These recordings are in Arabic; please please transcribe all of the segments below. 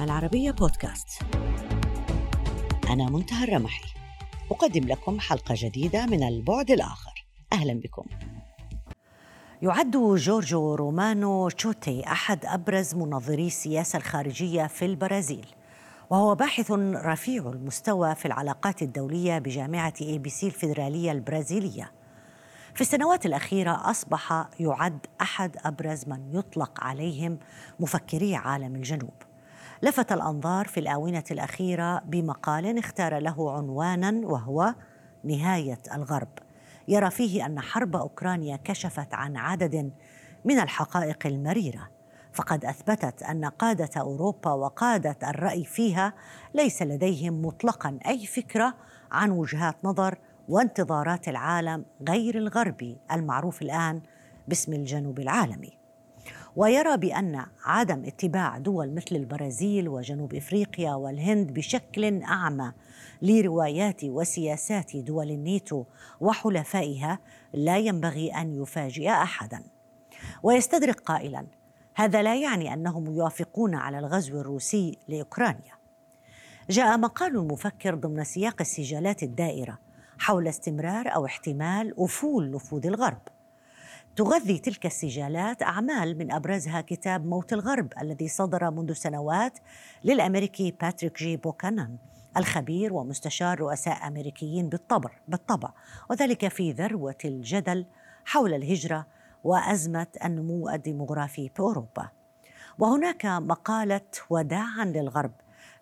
العربية بودكاست. أنا منتهى الرمحي. أقدم لكم حلقة جديدة من البعد الآخر. أهلا بكم. يعد جورجو رومانو تشوتي أحد أبرز منظري السياسة الخارجية في البرازيل. وهو باحث رفيع المستوى في العلاقات الدولية بجامعة اي بي سي الفيدرالية البرازيلية. في السنوات الأخيرة أصبح يعد أحد أبرز من يطلق عليهم مفكري عالم الجنوب. لفت الأنظار في الآونة الأخيرة بمقال اختار له عنوانا وهو نهاية الغرب. يرى فيه أن حرب أوكرانيا كشفت عن عدد من الحقائق المريرة. فقد أثبتت أن قادة أوروبا وقادة الرأي فيها ليس لديهم مطلقا أي فكرة عن وجهات نظر وانتظارات العالم غير الغربي المعروف الآن باسم الجنوب العالمي. ويرى بأن عدم اتباع دول مثل البرازيل وجنوب إفريقيا والهند بشكل أعمى لروايات وسياسات دول الناتو وحلفائها لا ينبغي أن يفاجئ احدا. ويستدرك قائلا هذا لا يعني أنهم يوافقون على الغزو الروسي لأوكرانيا. جاء مقال المفكر ضمن سياق السجالات الدائرة حول استمرار أو احتمال أفول نفوذ الغرب. تغذي تلك السجالات أعمال من أبرزها كتاب موت الغرب الذي صدر منذ سنوات للأمريكي باتريك جي بوكانان الخبير ومستشار رؤساء أمريكيين بالطبع بالطبع وذلك في ذروة الجدل حول الهجرة وأزمة النمو الديمغرافي في أوروبا. وهناك مقالة وداعا للغرب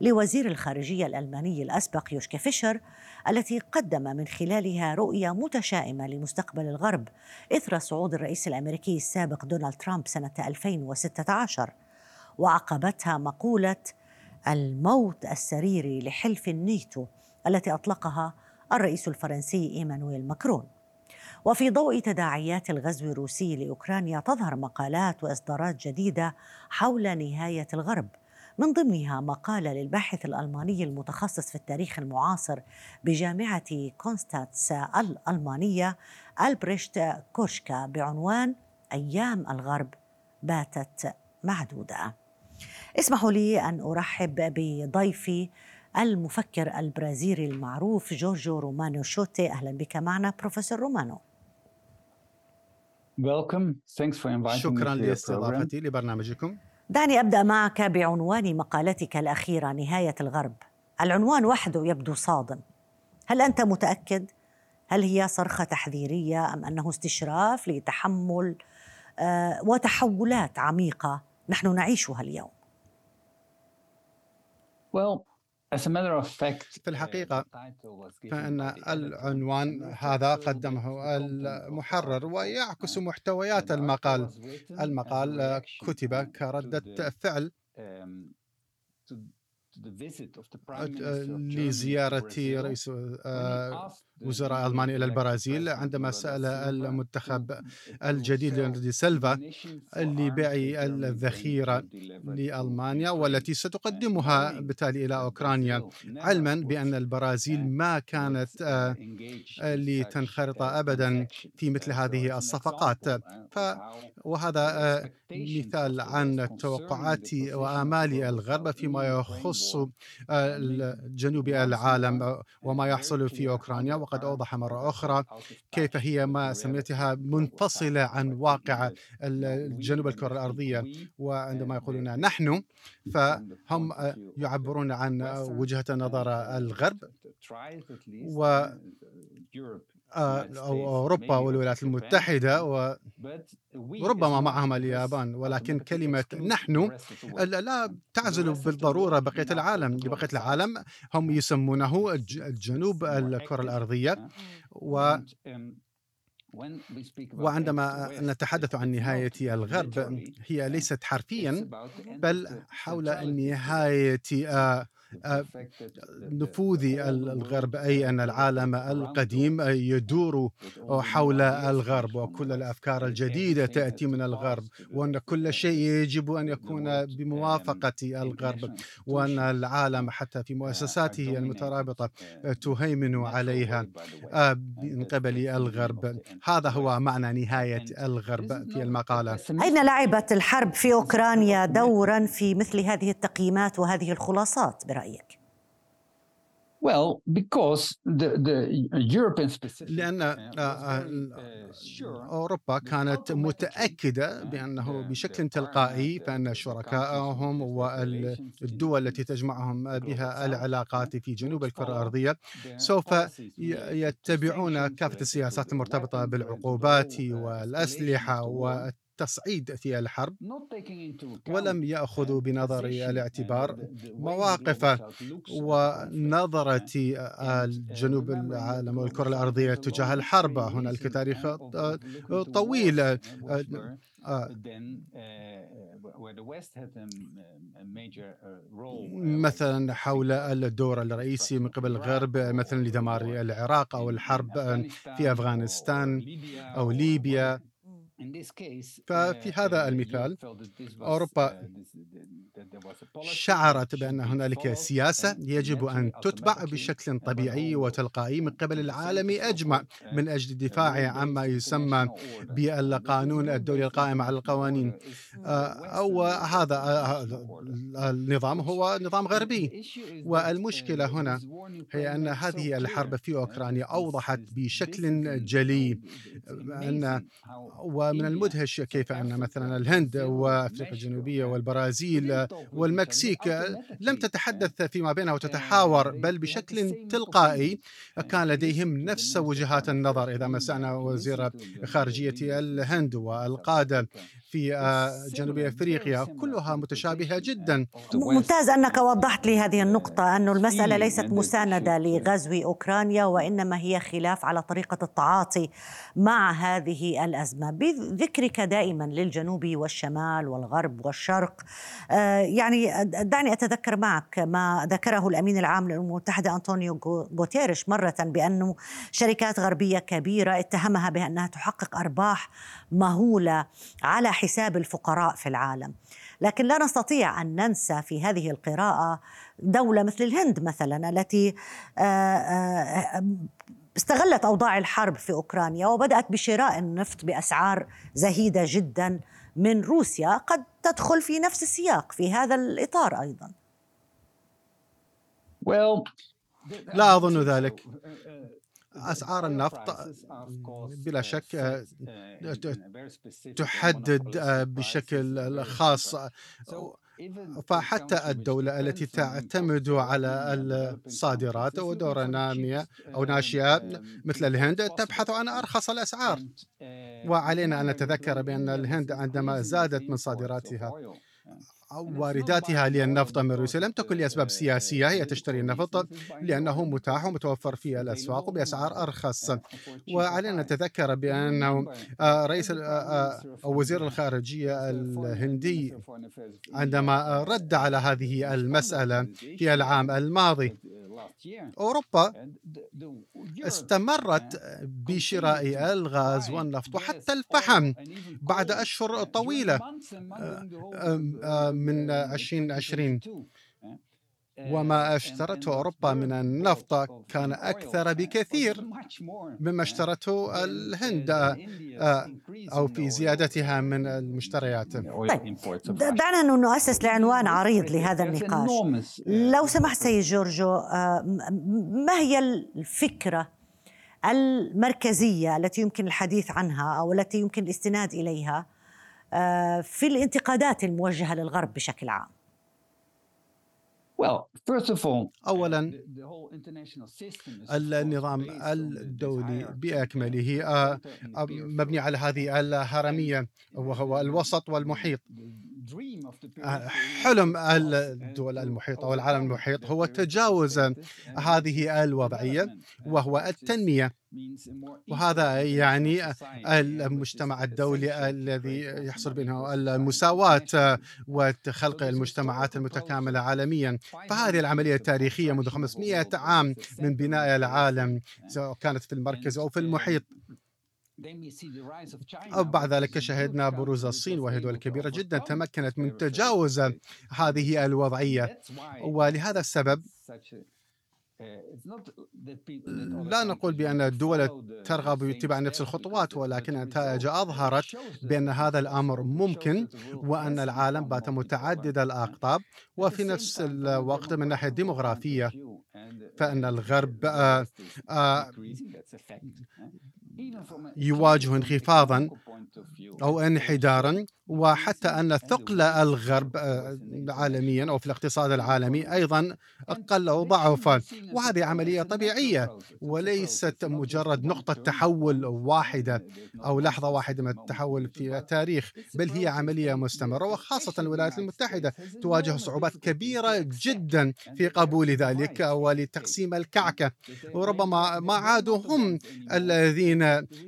لوزير الخارجية الألماني الأسبق يوشكي فيشر التي قدم من خلالها رؤية متشائمة لمستقبل الغرب إثر صعود الرئيس الأمريكي السابق دونالد ترامب سنة 2016 وعقبتها مقولة الموت السريري لحلف النيتو التي أطلقها الرئيس الفرنسي إيمانويل ماكرون. وفي ضوء تداعيات الغزو الروسي لأوكرانيا تظهر مقالات وإصدارات جديدة حول نهاية الغرب. من ضمنها مقالة للباحث الألماني المتخصص في التاريخ المعاصر بجامعة كونستاتس الألمانية ألبريشت كوشكا بعنوان أيام الغرب باتت معدودة. اسمحوا لي أن أرحب بضيفي المفكر البرازيلي المعروف جورجو رومانو شوتي. أهلا بك معنا بروفيسور رومانو. Welcome. Thanks for inviting شكرا لاستضافتي لبرنامجكم. دعني أبدأ معك بعنوان مقالتك الأخيرة نهاية الغرب. العنوان وحده يبدو صادم. هل أنت متأكد؟ هل هي صرخة تحذيرية أم أنه استشراف لتحمل آه وتحولات عميقة نحن نعيشها اليوم؟ Well في الحقيقة فإن العنوان هذا قدمه المحرر ويعكس محتويات المقال. المقال كتب كردة فعل. لزيارة رئيس آه، وزراء ألمانيا إلى البرازيل عندما سأل المنتخب الجديد ليوناردو سيلفا لبيع الذخيرة لألمانيا والتي ستقدمها بالتالي إلى أوكرانيا. علما بأن البرازيل ما كانت آه، لتنخرط أبدا في مثل هذه الصفقات. ف وهذا آه، مثال عن توقعات وآمال الغرب فيما يخص جنوب العالم وما يحصل في أوكرانيا. وقد أوضح مرة أخرى كيف هي ما سميتها منفصلة عن واقع الجنوب الكرة الأرضية. وعندما يقولون نحن فهم يعبرون عن وجهة نظر الغرب. و آه، أو أوروبا والولايات المتحدة وربما معهم اليابان ولكن كلمة نحن لا تعزل بالضرورة بقية العالم. بقية العالم هم يسمونه الجنوب الكرة الأرضية. و وعندما نتحدث عن نهاية الغرب هي ليست حرفيا بل حول نهاية نفوذ الغرب أي أن العالم القديم يدور حول الغرب وكل الأفكار الجديدة تأتي من الغرب وأن كل شيء يجب أن يكون بموافقة الغرب وأن العالم حتى في مؤسساته المترابطة تهيمن عليها من قبل الغرب. هذا هو معنى نهاية الغرب في المقالة. أين لعبت الحرب في أوكرانيا دورا في مثل هذه التقييمات؟ وهذه الخلاصات برأيك؟ Well, because the, the European لأن uh, أوروبا كانت متأكدة بأنه بشكل تلقائي فأن شركائهم والدول التي تجمعهم بها العلاقات في جنوب الكرة الأرضية سوف يتبعون كافة السياسات المرتبطة بالعقوبات والأسلحة التصعيد في الحرب ولم يأخذوا بنظر الاعتبار مواقف ونظرة جنوب العالم والكرة الأرضية تجاه الحرب. هنالك تاريخ طويل مثلا حول الدور الرئيسي من قبل الغرب مثلا لدمار العراق أو الحرب في أفغانستان أو ليبيا. ففي هذا المثال أوروبا شعرت بأن هنالك سياسة يجب أن تتبع بشكل طبيعي وتلقائي من قبل العالم أجمع من أجل الدفاع عما يسمى بالقانون الدولي القائم على القوانين. أو هذا النظام هو نظام غربي. والمشكلة هنا هي أن هذه الحرب في أوكرانيا أوضحت بشكل جلي. أن ومن المدهش كيف أن مثلا الهند وأفريقيا الجنوبية والبرازيل والمكسيك لم تتحدث فيما بينها وتتحاور بل بشكل تلقائي كان لديهم نفس وجهات النظر إذا مسعنا وزير خارجية الهند والقادة. في آه، جنوب أفريقيا كلها متشابهة جدا. ممتاز أنك وضحت لي هذه النقطة أن المسألة ليست مساندة لغزو أوكرانيا وإنما هي خلاف على طريقة التعاطي مع هذه الأزمة. بذكرك دائما للجنوب والشمال والغرب والشرق آه، يعني دعني أتذكر معك ما ذكره الأمين العام للامم المتحده انطونيو غوتيريش مرة بانه شركات غربية كبيرة اتهمها بأنها تحقق أرباح مهولة على حساب الفقراء في العالم. لكن لا نستطيع أن ننسى في هذه القراءة دولة مثل الهند مثلا التي آه، آه، استغلت أوضاع الحرب في أوكرانيا وبدأت بشراء النفط بأسعار زهيدة جدا من روسيا قد تدخل في نفس السياق في هذا الإطار أيضا. لا أظن ذلك. أسعار النفط بلا شك تحدد بشكل خاص فحتى الدولة التي تعتمد على الصادرات ودورة نامية أو ناشئة مثل الهند تبحث عن أرخص الأسعار. وعلينا أن نتذكر بأن الهند عندما زادت من صادراتها. وارداتها للنفط من روسيا لم تكن لأسباب سياسية هي تشتري النفط لأنه متاح ومتوفر في الأسواق بأسعار أرخص. وعلينا نتذكر بأنه آه، رئيس آه، آه، أو وزير الخارجية الهندي عندما رد على هذه المسألة في العام الماضي. أوروبا استمرت بشراء الغاز والنفط وحتى الفحم بعد أشهر طويلة. من 2020 وما اشترته أوروبا من النفط كان أكثر بكثير مما اشترته الهند آه، أو في زيادتها من المشتريات. طيب دعنا نؤسس لعنوان عريض لهذا النقاش. لو سمحت سيد جورجو آه، ما هي الفكرة المركزية التي يمكن الحديث عنها أو التي يمكن الاستناد إليها آه، في الانتقادات الموجهة للغرب بشكل عام؟ اولا النظام الدولي بأكمله. آه، مبني على هذه الهرمية وهو الوسط والمحيط. آه، حلم الدول المحيطة والعالم المحيط هو تجاوز هذه الوضعية وهو التنمية. وهذا يعني المجتمع الدولي الذي يحصل بينه المساواة وخلق المجتمعات المتكاملة عالميا. فهذه العملية التاريخية منذ 500 عام من بناء العالم سواء كانت في المركز أو في المحيط. بعد ذلك شهدنا بروز الصين وهي دولة كبيرة جدا تمكنت من تجاوز هذه الوضعية. ولهذا السبب لا نقول بأن الدول ترغب باتباع نفس الخطوات ولكن النتائج أظهرت بأن هذا الأمر ممكن وأن العالم بات متعدد الأقطاب. وفي نفس الوقت من الناحية الديمغرافية فإن الغرب يواجه انخفاضا أو انحدارا وحتى أن ثقل الغرب آه، عالميا أو في الاقتصاد العالمي أيضا قل وضعف وهذه عملية طبيعية وليست مجرد نقطة تحول واحدة أو لحظة واحدة من التحول في التاريخ بل هي عملية مستمرة وخاصة الولايات المتحدة تواجه صعوبات كبيرة جدا في قبول ذلك ولتقسيم الكعكة. وربما ما عادوا هم الذين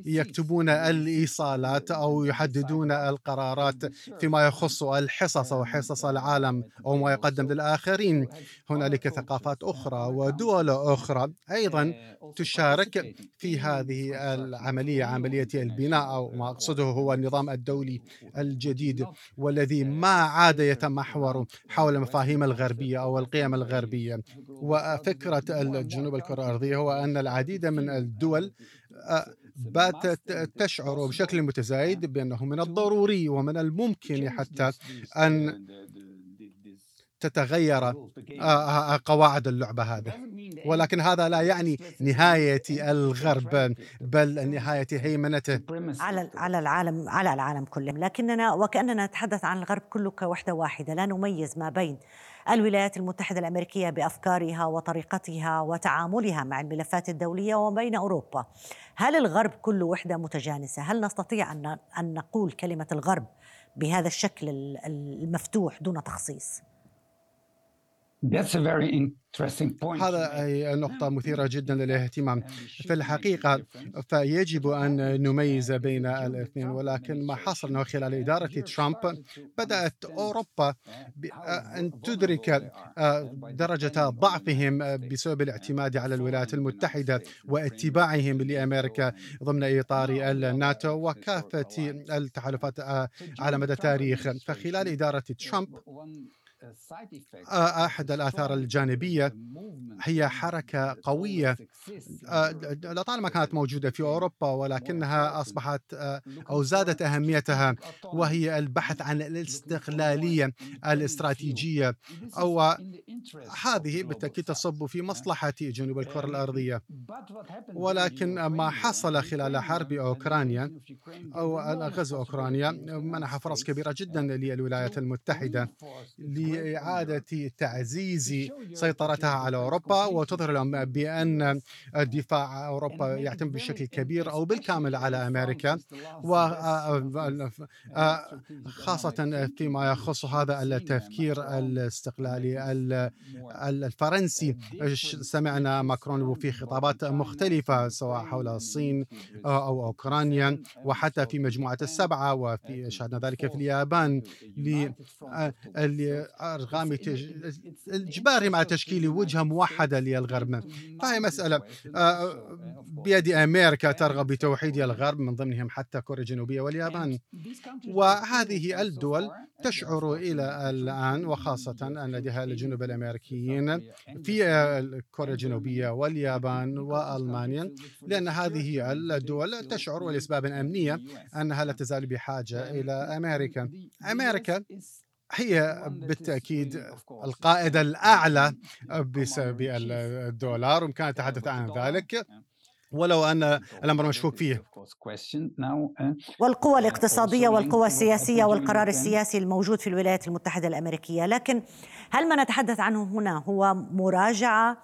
يكتبون الايصالات أو يحددون القرارات فيما يخص الحصص أو حصص العالم أو ما يقدم للاخرين هنالك ثقافات أخرى ودول أخرى أيضا تشارك في هذه العملية عمليه البناء أو ما اقصده هو النظام الدولي الجديد والذي ما عاد يتمحور حول المفاهيم الغربيه أو القيم الغربيه وفكره الجنوب الكره الارضيه هو ان العديد من الدول باتت تشعر بشكل متزايد بأنه من الضروري ومن الممكن حتى أن تتغير قواعد اللعبة هذه. ولكن هذا لا يعني نهاية الغرب بل نهاية هيمنته. على على العالم على العالم كله. لكننا وكأننا نتحدث عن الغرب كله كوحدة واحدة. لا نميز ما بين الولايات المتحدة الأمريكية بأفكارها وطريقتها وتعاملها مع الملفات الدولية وبين أوروبا هل الغرب كله وحدة متجانسة؟ هل نستطيع أن نقول كلمة الغرب بهذا الشكل المفتوح دون تخصيص؟ That's a very هذا نقطة مثيرة جدا للاهتمام. في الحقيقة فيجب أن نميز بين الاثنين ولكن ما حصل أنه خلال إدارة ترامب. بدأت أوروبا أن تدرك درجة ضعفهم بسبب الاعتماد على الولايات المتحدة واتباعهم لأمريكا ضمن إطار الناتو وكافة التحالفات على مدى التاريخ فخلال إدارة ترامب آه، أحد الآثار الجانبية. هي حركة قوية. آه، لطالما كانت موجودة في أوروبا ولكنها أصبحت آه، أو زادت أهميتها وهي البحث عن الاستقلالية الاستراتيجية. أو هذه بالتأكيد تصب في مصلحة جنوب الكرة الأرضية. ولكن ما حصل خلال حرب أوكرانيا أو غزو أوكرانيا منح فرص كبيرة جدا للولايات لإعادة تعزيز سيطرتها على أوروبا وتظهر لهم بأن دفاع أوروبا يعتمد بشكل كبير أو بالكامل على أمريكا. وخاصة فيما يخص هذا التفكير الاستقلالي الفرنسي. سمعنا ماكرون في خطابات مختلفة سواء حول الصين أو أوكرانيا. وحتى في مجموعة السبعة وفي شاهدنا ذلك في اليابان ارغام اجبارهم على تشكيل وجهه موحده للغرب فهي مساله آه، بيد أمريكا ترغب بتوحيد الغرب من ضمنهم حتى كوريا الجنوبيه واليابان وهذه الدول تشعر إلى الان وخاصه ان لديها الجنوب الامريكيين في كوريا الجنوبيه واليابان والمانيا لأن هذه الدول تشعر لاسباب امنيه انها لا تزال بحاجه إلى أمريكا أمريكا هي بالتأكيد القائد الأعلى بسبب الدولار ويمكن التحدث عن ذلك ولو أن الأمر مشكوك فيه. والقوى الاقتصادية والقوى السياسية والقرار السياسي الموجود في الولايات المتحدة الأمريكية. لكن هل ما نتحدث عنه هنا هو مراجعة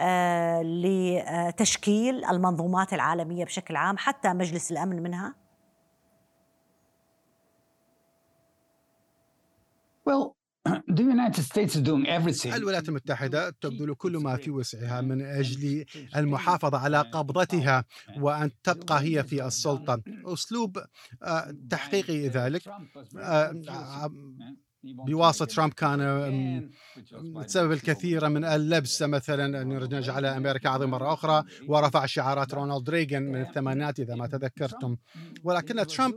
آه، لتشكيل المنظومات العالمية بشكل عام حتى مجلس الأمن منها؟ Well, الولايات المتحدة تبذل كل ما في وسعها من أجل المحافظة على قبضتها وأن تبقى هي في السلطة. أسلوب آه، تحقيق ذلك آه، بواسطة ترامب كان تسبب الكثير من اللبس مثلا أن نجعل أمريكا عظيمة مرة أخرى ورفع شعارات رونالد ريغان من الثمانينات إذا ما تذكرتم. ولكن ترامب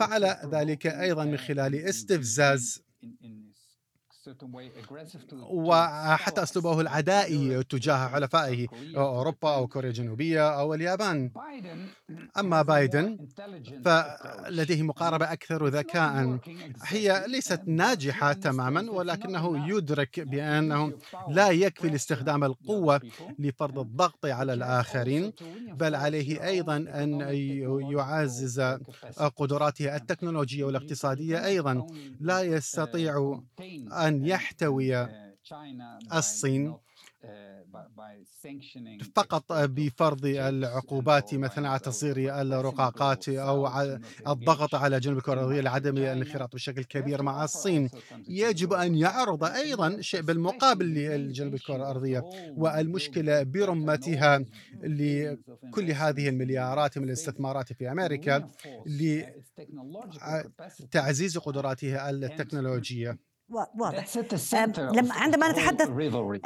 فعل ذلك أيضا من خلال استفزاز in, in وحتى أسلوبه العدائي تجاه حلفائه أوروبا أو كوريا الجنوبية أو اليابان. أما بايدن فلديه مقاربة أكثر ذكاء. هي ليست ناجحة تماما ولكنه يدرك بأنه لا يكفي لاستخدام القوة لفرض الضغط على الآخرين بل عليه أيضا أن يعزز قدراته التكنولوجية والاقتصادية أيضا. لا يستطيع أن يحتوي الصين فقط بفرض العقوبات مثلا على تصدير الرقاقات أو الضغط على جنوب كوريا الارضيه لعدم الانخراط بشكل كبير مع الصين. يجب أن يعرض أيضا شيء بالمقابل لجنوب كوريا الأرضية والمشكلة برمتها لكل هذه المليارات من الاستثمارات في أمريكا لتعزيز قدراتها التكنولوجية. واضح. لما عندما نتحدث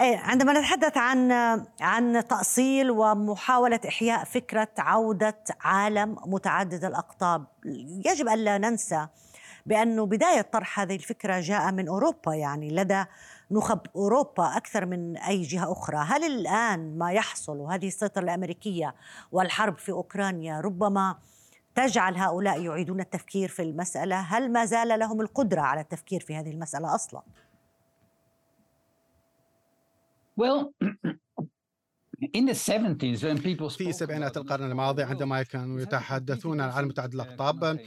إيه، عندما نتحدث عن عن تأصيل ومحاولة إحياء فكرة عودة عالم متعدد الأقطاب يجب ألا ننسى بأنه بداية طرح هذه الفكرة جاء من أوروبا يعني لدى نخب أوروبا أكثر من أي جهة أخرى. هل الآن ما يحصل وهذه السيطرة الأمريكية والحرب في أوكرانيا ربما تجعل هؤلاء يعيدون التفكير في المسألة هل ما زال لهم القدرة على التفكير في هذه المسألة أصلا؟ Well, في سبعينات القرن الماضي عندما كانوا يتحدثون عن متعدد الأقطاب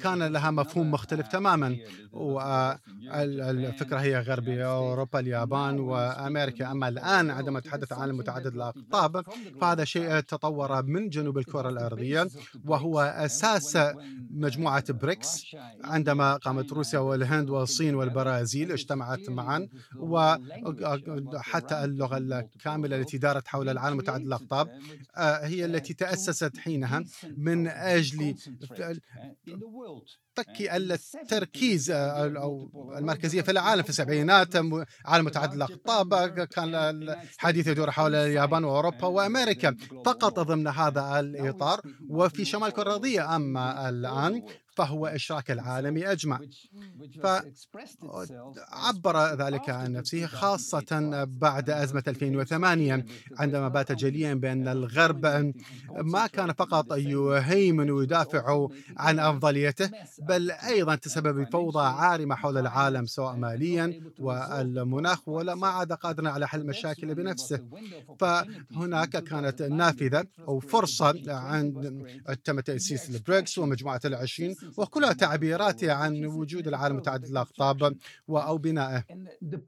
كان لها مفهوم مختلف تماما والفكرة هي غربية أوروبا اليابان وأمريكا أما الآن عندما نتحدث عن متعدد الأقطاب فهذا شيء تطور من جنوب الكرة الأرضية وهو أساس مجموعة بريكس عندما قامت روسيا والهند والصين والبرازيل اجتمعت معا وحتى اللغة الكاملة التي دارت حول العالم متعدد الأقطاب آه، هي التي تأسست حينها من أجل تكي التركيز آه، أو المركزية في العالم في السبعينات عالم متعدد الأقطاب كان الحديث يدور حول اليابان وأوروبا وأمريكا. فقط ضمن هذا الإطار وفي شمال الكرة الأرضية أما الآن فهو إشراك العالم أجمع. فعبر ذلك عن نفسه خاصة بعد أزمة 2008 عندما بات جليا بأن الغرب ما كان فقط يهيمن ويدافع عن أفضليته بل أيضا تسبب بفوضى عارمة حول العالم سواء ماليا والمناخ ولا ما عاد قادرا على حل المشاكل بنفسه. فهناك كانت نافذة أو فرصة عند تم تأسيس البريكس ومجموعة العشرين وكلها تعبيرات عن وجود العالم متعدد الأقطاب أو بنائه.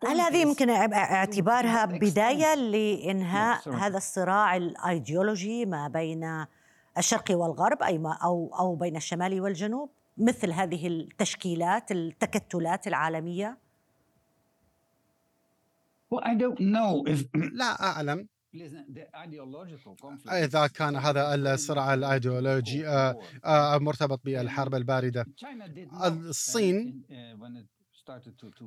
هل هذه يمكن اعتبارها بداية لإنهاء هذا الصراع الأيديولوجي ما بين الشرق والغرب أي ما أو أو بين الشمال والجنوب؟ مثل هذه التشكيلات التكتلات if... لا أعلم. إذا كان هذا الصراع الأيديولوجي آه، آه، مرتبط بالحرب الباردة. الصين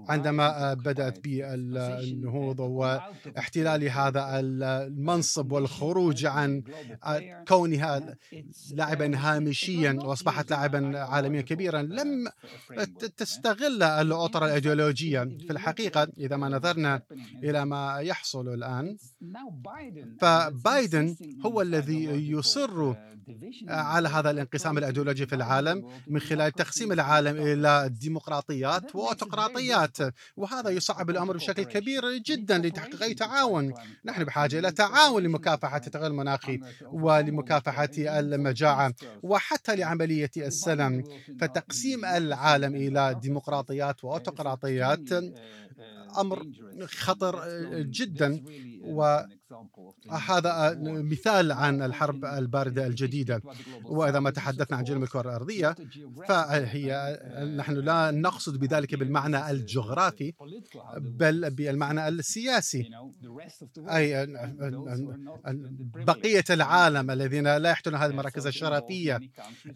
عندما بدأت بالنهوض واحتلال هذا المنصب والخروج عن كونها لاعبا هامشيا وأصبحت لاعبا عالميا كبيرا. لم تستغل الاطر الايديولوجيه في الحقيقة. إذا ما نظرنا إلى ما يحصل الآن فبايدن هو الذي يصر على هذا الانقسام الأيديولوجي في العالم من خلال تقسيم العالم إلى ديمقراطيات واوتقراطيات وهذا يصعب الأمر بشكل كبير جدا لتحقيق أي تعاون. نحن بحاجة إلى تعاون لمكافحة التغير المناخي ولمكافحة المجاعة وحتى لعملية السلم. فتقسيم العالم إلى ديمقراطيات واوتقراطيات أمر خطر جدا. وهذا مثال عن الحرب الباردة الجديدة. وإذا ما تحدثنا عن جنوب الكرة الأرضية فهي نحن لا نقصد بذلك بالمعنى الجغرافي بل بالمعنى السياسي. أي بقية العالم الذين لا يحتلون هذه المراكز الشرفية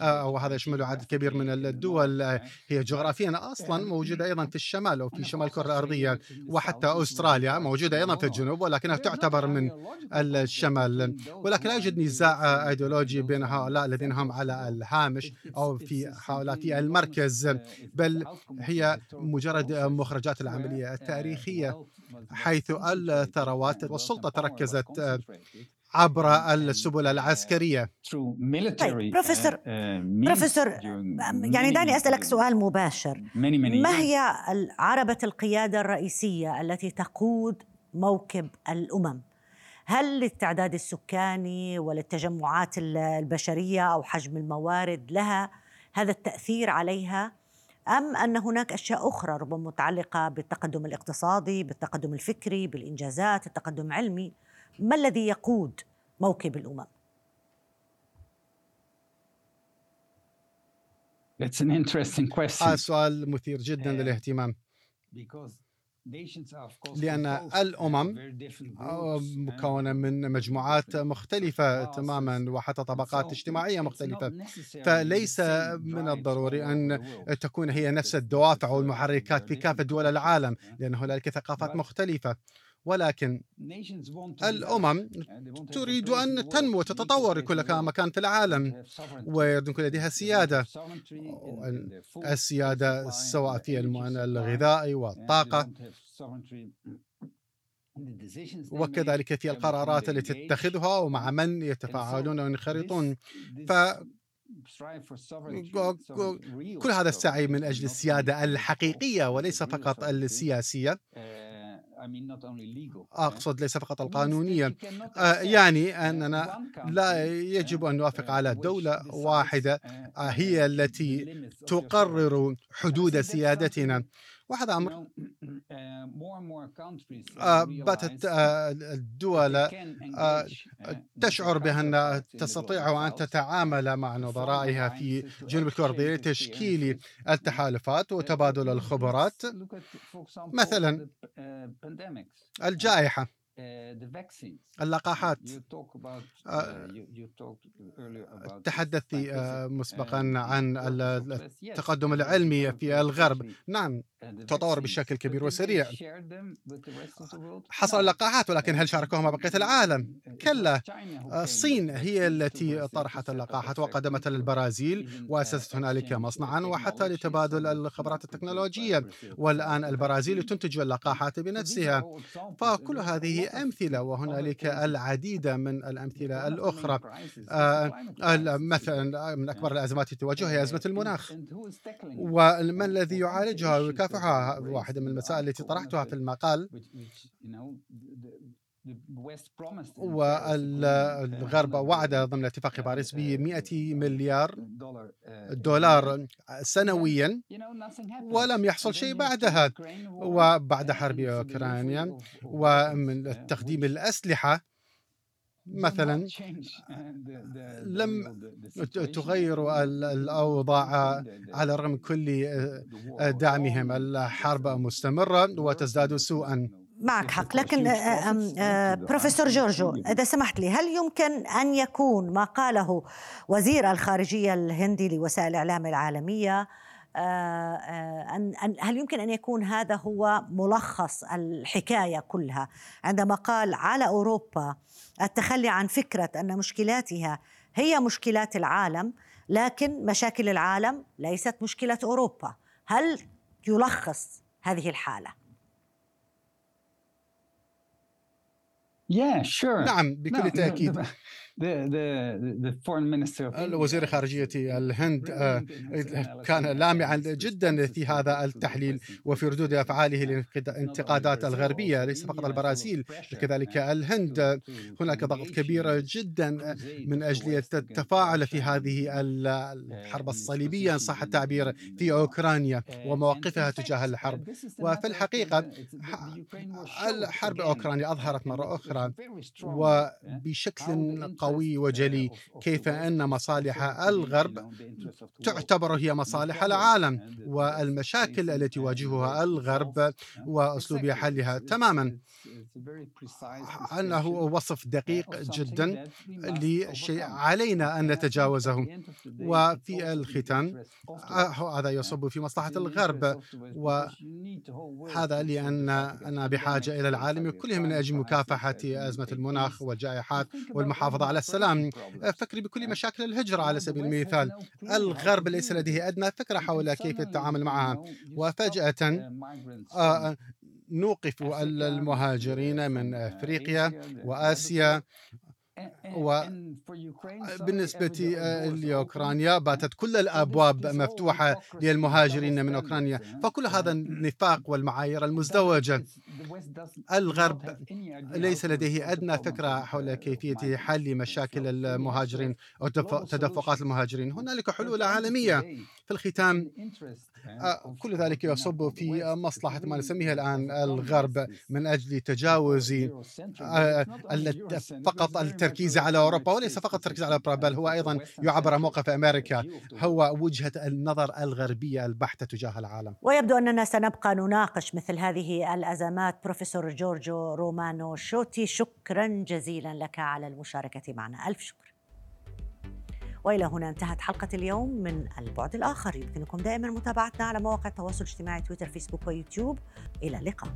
وهذا يشمل عدد كبير من الدول هي جغرافيا أصلا موجودة أيضا في الشمال أو في شمال الكرة الأرضية وحتى أستراليا موجودة أيضا في الجنوب ولكنها تعتبر من الشمال. ولكن لا يوجد نزاع أيديولوجي بين هؤلاء الذين هم على الهامش أو في هؤلاء في المركز. بل هي مجرد مخرجات العملية التاريخية حيث الثروات والسلطة تركزت عبر السبل العسكرية. طيب بروفيسور بروفيسور يعني دعني أسألك سؤال مباشر. ما هي عربة القيادة الرئيسية التي تقود موكب الأمم؟ هل للتعداد السكاني وللتجمعات البشرية أو حجم الموارد لها هذا التأثير عليها؟ أم أن هناك أشياء أخرى ربما متعلقة بالتقدم الاقتصادي بالتقدم الفكري بالإنجازات التقدم العلمي؟ ما الذي يقود موكب الأمم؟ That's an interesting question. هذا سؤال مثير جدا للاهتمام. لأن الأمم مكونة من مجموعات مختلفة تماما وحتى طبقات اجتماعية مختلفة. فليس من الضروري أن تكون هي نفس الدوافع والمحركات في كافة دول العالم لأن هنالك ثقافات مختلفة. ولكن الأمم تريد أن تنمو وتتطور لكل مكان في العالم ويريد يكون لديها سيادة السيادة. سواء في الغذائي والطاقة. وكذلك في القرارات التي تتخذها ومع من يتفاعلون وينخرطون ف كل هذا السعي من أجل السيادة الحقيقية وليس فقط السياسية. أقصد ليس فقط القانونية آه، يعني أننا لا يجب أن نوافق على دولة واحدة آه، هي التي تقرر حدود سيادتنا. وهذا أمر آه، باتت الدول تشعر بأن تستطيع أن تتعامل مع نظرائها في جنوب الكردي لتشكيل التحالفات وتبادل الخبرات. مثلا الجائحة. اللقاحات. تحدثت مسبقا عن التقدم العلمي في الغرب. نعم. تطور بشكل كبير وسريع. حصل اللقاحات ولكن هل شاركوها مع بقية العالم؟ كلا. الصين هي التي طرحت اللقاحات وقدمتها للبرازيل وأسست هنالك مصنعا وحتى لتبادل الخبرات التكنولوجية. والآن البرازيل تنتج اللقاحات بنفسها. فكل هذه أمثلة وهنالك العديد من الأمثلة الأخرى. مثلا من أكبر الأزمات التي تواجهها هي أزمة المناخ. ومن الذي يعالجها أرفعها واحدة من المسائل التي طرحتها في المقال. والغرب وعد ضمن اتفاق باريس ب 100 مليار دولار سنويا ولم يحصل شيء بعدها وبعد حرب أوكرانيا ومن تقديم الأسلحة مثلا لم تغير الأوضاع على الرغم من كل دعمهم. الحرب مستمرة وتزداد سوءا. معك حق. لكن بروفيسور جورجو إذا سمحت لي هل يمكن أن يكون ما قاله وزير الخارجية الهندي لوسائل الإعلام العالمية أن هل يمكن أن يكون هذا هو ملخص الحكاية كلها؟ عندما قال على أوروبا التخلي عن فكرة أن مشكلاتها هي مشكلات العالم لكن مشاكل العالم ليست مشكلة أوروبا. هل يلخص هذه الحالة؟ Yeah, sure. نعم بكل تأكيد. وزير خارجية الهند آه، كان لامعا جدا في هذا التحليل وفي ردود أفعاله للانتقادات الغربية ليس فقط البرازيل. كذلك الهند. هناك ضغط كبير جدا من أجل التفاعل في هذه الحرب الصليبية. إن صح التعبير في أوكرانيا ومواقفها تجاه الحرب. وفي الحقيقة الحرب أوكرانيا أظهرت مرة أخرى وبشكل قوي وجلي كيف أن مصالح الغرب تعتبر هي مصالح العالم والمشاكل التي يواجهها الغرب وأسلوب حلها تماما أنه وصف دقيق جدا لشيء علينا أن نتجاوزه وفي الختام هذا يصب في مصلحة الغرب وهذا لأننا بحاجة إلى العالم كله من أجل مكافحة أزمة المناخ والجائحات والمحافظة على السلام فكري بكل مشاكل الهجرة على سبيل المثال. الغرب ليس لديه أدنى فكرة حول كيف التعامل معها وفجأة نوقف المهاجرين من أفريقيا وآسيا وبالنسبة لأوكرانيا باتت كل الأبواب مفتوحة للمهاجرين من أوكرانيا. فكل هذا النفاق والمعايير المزدوجة. الغرب ليس لديه أدنى فكرة حول كيفية حل مشاكل المهاجرين أو تدفقات المهاجرين. هنالك حلول عالمية في الختام. آه، كل ذلك يصب في مصلحة ما نسميها الآن الغرب من أجل تجاوز آه، فقط التركيز على أوروبا وليس فقط التركيز على أوروبا بل هو أيضا يعبر عن موقف أمريكا. هو وجهة النظر الغربية البحتة تجاه العالم. ويبدو أننا سنبقى نناقش مثل هذه الأزمات. بروفيسور جورجو رومانو شوتي شكرا جزيلا لك على المشاركة معنا. ألف شكر. وإلى هنا انتهت حلقة اليوم من البعد الآخر. يمكنكم دائما متابعتنا على مواقع التواصل الاجتماعي تويتر فيسبوك ويوتيوب. إلى اللقاء.